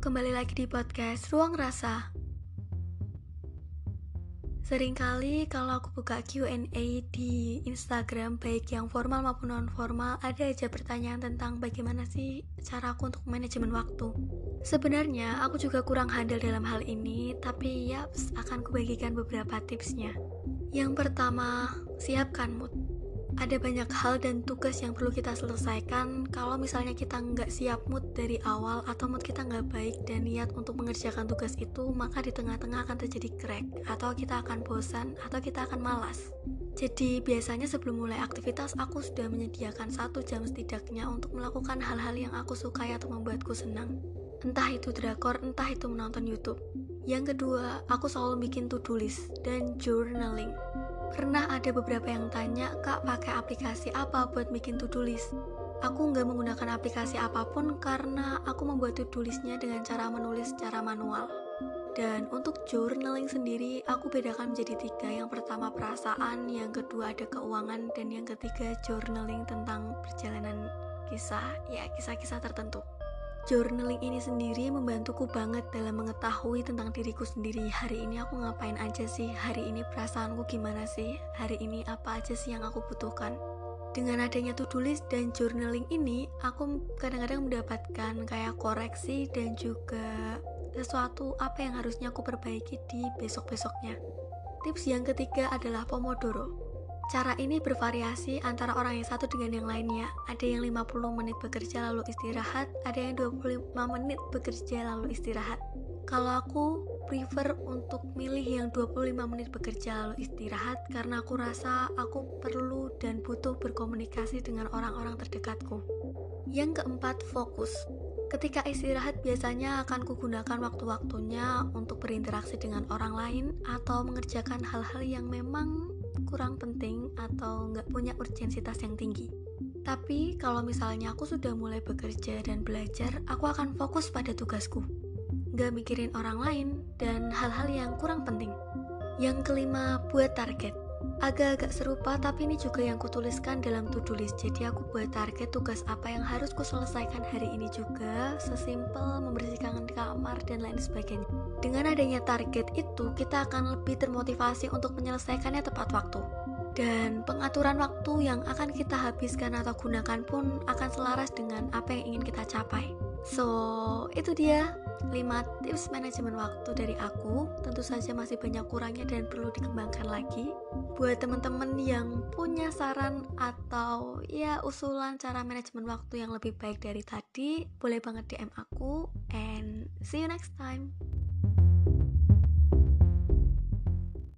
kembali lagi di podcast Ruang Rasa. Seringkali kalau aku buka Q&A di Instagram, baik yang formal maupun non formal, ada aja pertanyaan tentang bagaimana sih cara aku untuk manajemen waktu. Sebenarnya aku juga kurang handal dalam hal ini, tapi ya akan kubagikan beberapa tipsnya. Yang pertama, siapkan mood ada banyak hal dan tugas yang perlu kita selesaikan. Kalau misalnya kita nggak siap mood dari awal atau mood kita nggak baik dan niat untuk mengerjakan tugas itu maka di tengah-tengah akan terjadi crack atau kita akan bosan atau kita akan malas. Jadi biasanya sebelum mulai aktivitas aku sudah menyediakan satu jam setidaknya untuk melakukan hal-hal yang aku sukai atau membuatku senang. Entah itu drakor entah itu menonton YouTube. Yang kedua aku selalu bikin to-do list dan journaling Pernah ada beberapa yang tanya, Kak pakai aplikasi apa buat bikin to-do list? Aku nggak menggunakan aplikasi apa pun karena aku membuat to-do listnya dengan cara menulis secara manual. Dan untuk journaling sendiri, aku bedakan menjadi tiga. Yang pertama perasaan, yang kedua ada keuangan, dan yang ketiga journaling tentang perjalanan kisah, ya kisah-kisah tertentu. Journaling ini sendiri membantuku banget dalam mengetahui tentang diriku sendiri. Hari ini aku ngapain aja sih? Hari ini perasaanku gimana sih? Hari ini apa aja sih yang aku butuhkan? Dengan adanya to-do list dan journaling ini, aku kadang-kadang mendapatkan kayak koreksi dan juga sesuatu apa yang harusnya aku perbaiki di besok-besoknya. Tips yang ketiga adalah Pomodoro. Cara ini bervariasi antara orang yang satu dengan yang lainnya. Ada yang 50 menit bekerja lalu istirahat, ada yang 25 menit bekerja lalu istirahat. Kalau aku prefer untuk milih yang 25 menit bekerja lalu istirahat karena aku rasa aku perlu dan butuh berkomunikasi dengan orang-orang terdekatku. Yang keempat, fokus. Ketika istirahat biasanya akan kugunakan waktu-waktunya untuk berinteraksi dengan orang lain atau mengerjakan hal-hal yang memang kurang penting atau nggak punya urgensitas yang tinggi. Tapi kalau misalnya aku sudah mulai bekerja dan belajar, aku akan fokus pada tugasku. Nggak mikirin orang lain dan hal-hal yang kurang penting. Yang kelima, buat target. Agak-agak serupa tapi ini juga yang kutuliskan dalam to-do list. Jadi aku buat target tugas apa yang harus kuselesaikan hari ini juga Sesimpel membersihkan kamar dan lain sebagainya. Dengan adanya target itu kita akan lebih termotivasi untuk menyelesaikannya tepat waktu. Dan pengaturan waktu yang akan kita habiskan atau gunakan pun akan selaras dengan apa yang ingin kita capai. So, itu dia 5 tips manajemen waktu dari aku. Tentu saja masih banyak kurangnya dan perlu dikembangkan lagi. Buat teman-teman yang punya saran atau ya usulan cara manajemen waktu yang lebih baik dari tadi, boleh banget DM aku and see you next time.